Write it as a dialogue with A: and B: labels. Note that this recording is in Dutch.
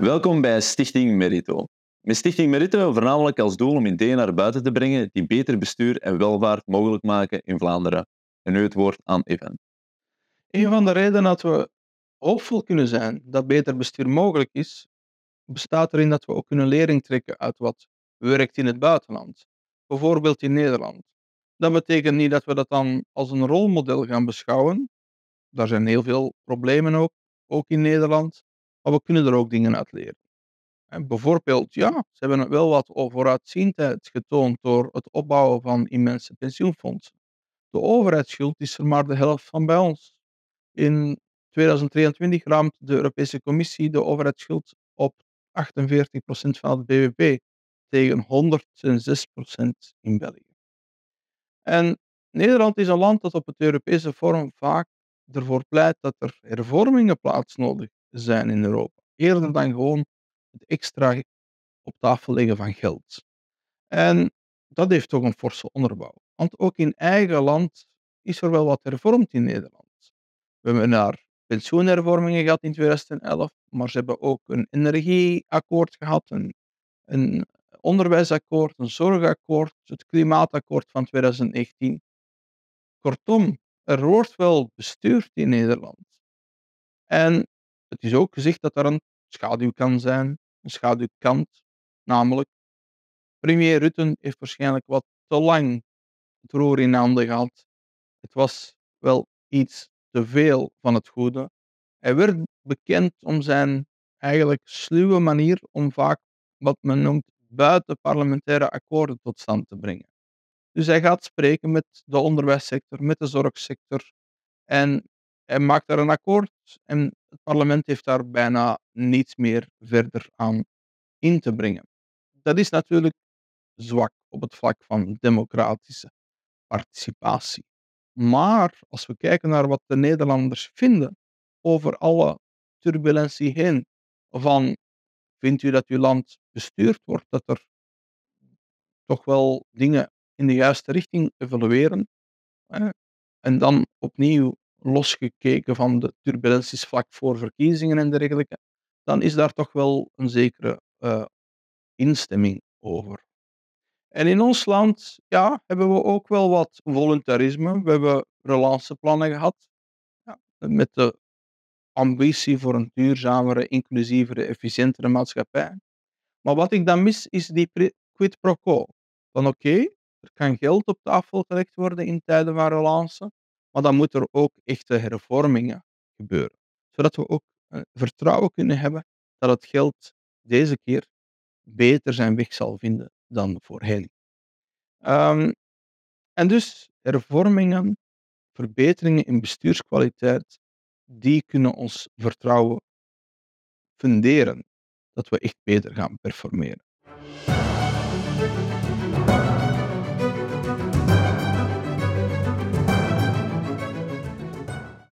A: Welkom bij Stichting Merito. Met Stichting Merito voornamelijk als doel om ideeën naar buiten te brengen die beter bestuur en welvaart mogelijk maken in Vlaanderen. En nu het woord aan Evan.
B: Een van de redenen dat we hoopvol kunnen zijn dat beter bestuur mogelijk is, bestaat erin dat we ook kunnen lering trekken uit wat werkt in het buitenland. Bijvoorbeeld in Nederland. Dat betekent niet dat we dat dan als een rolmodel gaan beschouwen. Daar zijn heel veel problemen ook, ook in Nederland. Maar we kunnen er ook dingen uit leren. En bijvoorbeeld, ja, ze hebben wel wat vooruitziendheid getoond door het opbouwen van immense pensioenfondsen. De overheidsschuld is er maar de helft van bij ons. In 2023 raamt de Europese Commissie de overheidsschuld op 48% van het BBP tegen 106% in België. En Nederland is een land dat op het Europese forum vaak ervoor pleit dat er hervormingen plaats nodig zijn in Europa. Eerder dan gewoon het extra op tafel leggen van geld. En dat heeft toch een forse onderbouw. Want ook in eigen land is er wel wat hervormd in Nederland. We hebben naar pensioenhervormingen gehad in 2011, maar ze hebben ook een energieakkoord gehad, een, een onderwijsakkoord, een zorgakkoord, het klimaatakkoord van 2019. Kortom, er wordt wel bestuurd in Nederland. En het is ook gezegd dat er een schaduw kan zijn, een schaduwkant, namelijk premier Rutten heeft waarschijnlijk wat te lang het roer in handen gehad. Het was wel iets te veel van het goede. Hij werd bekend om zijn eigenlijk sluwe manier om vaak wat men noemt buitenparlementaire akkoorden tot stand te brengen. Dus hij gaat spreken met de onderwijssector, met de zorgsector en hij maakt daar een akkoord en het parlement heeft daar bijna niets meer verder aan in te brengen. Dat is natuurlijk zwak op het vlak van democratische participatie. Maar als we kijken naar wat de Nederlanders vinden over alle turbulentie heen, van vindt u dat uw land bestuurd wordt, dat er toch wel dingen in de juiste richting evolueren. En dan opnieuw losgekeken van de turbulenties vlak voor verkiezingen en dergelijke, dan is daar toch wel een zekere uh, instemming over. En in ons land ja, hebben we ook wel wat voluntarisme. We hebben relanceplannen gehad ja, met de ambitie voor een duurzamere, inclusievere, efficiëntere maatschappij. Maar wat ik dan mis is die quid pro quo. Van oké, er kan geld op tafel gelegd worden in tijden van relance, maar dan moeten er ook echte hervormingen gebeuren. Zodat we ook uh, vertrouwen kunnen hebben dat het geld deze keer beter zijn weg zal vinden dan voorheen. Um, en dus hervormingen, verbeteringen in bestuurskwaliteit, die kunnen ons vertrouwen funderen dat we echt beter gaan performeren.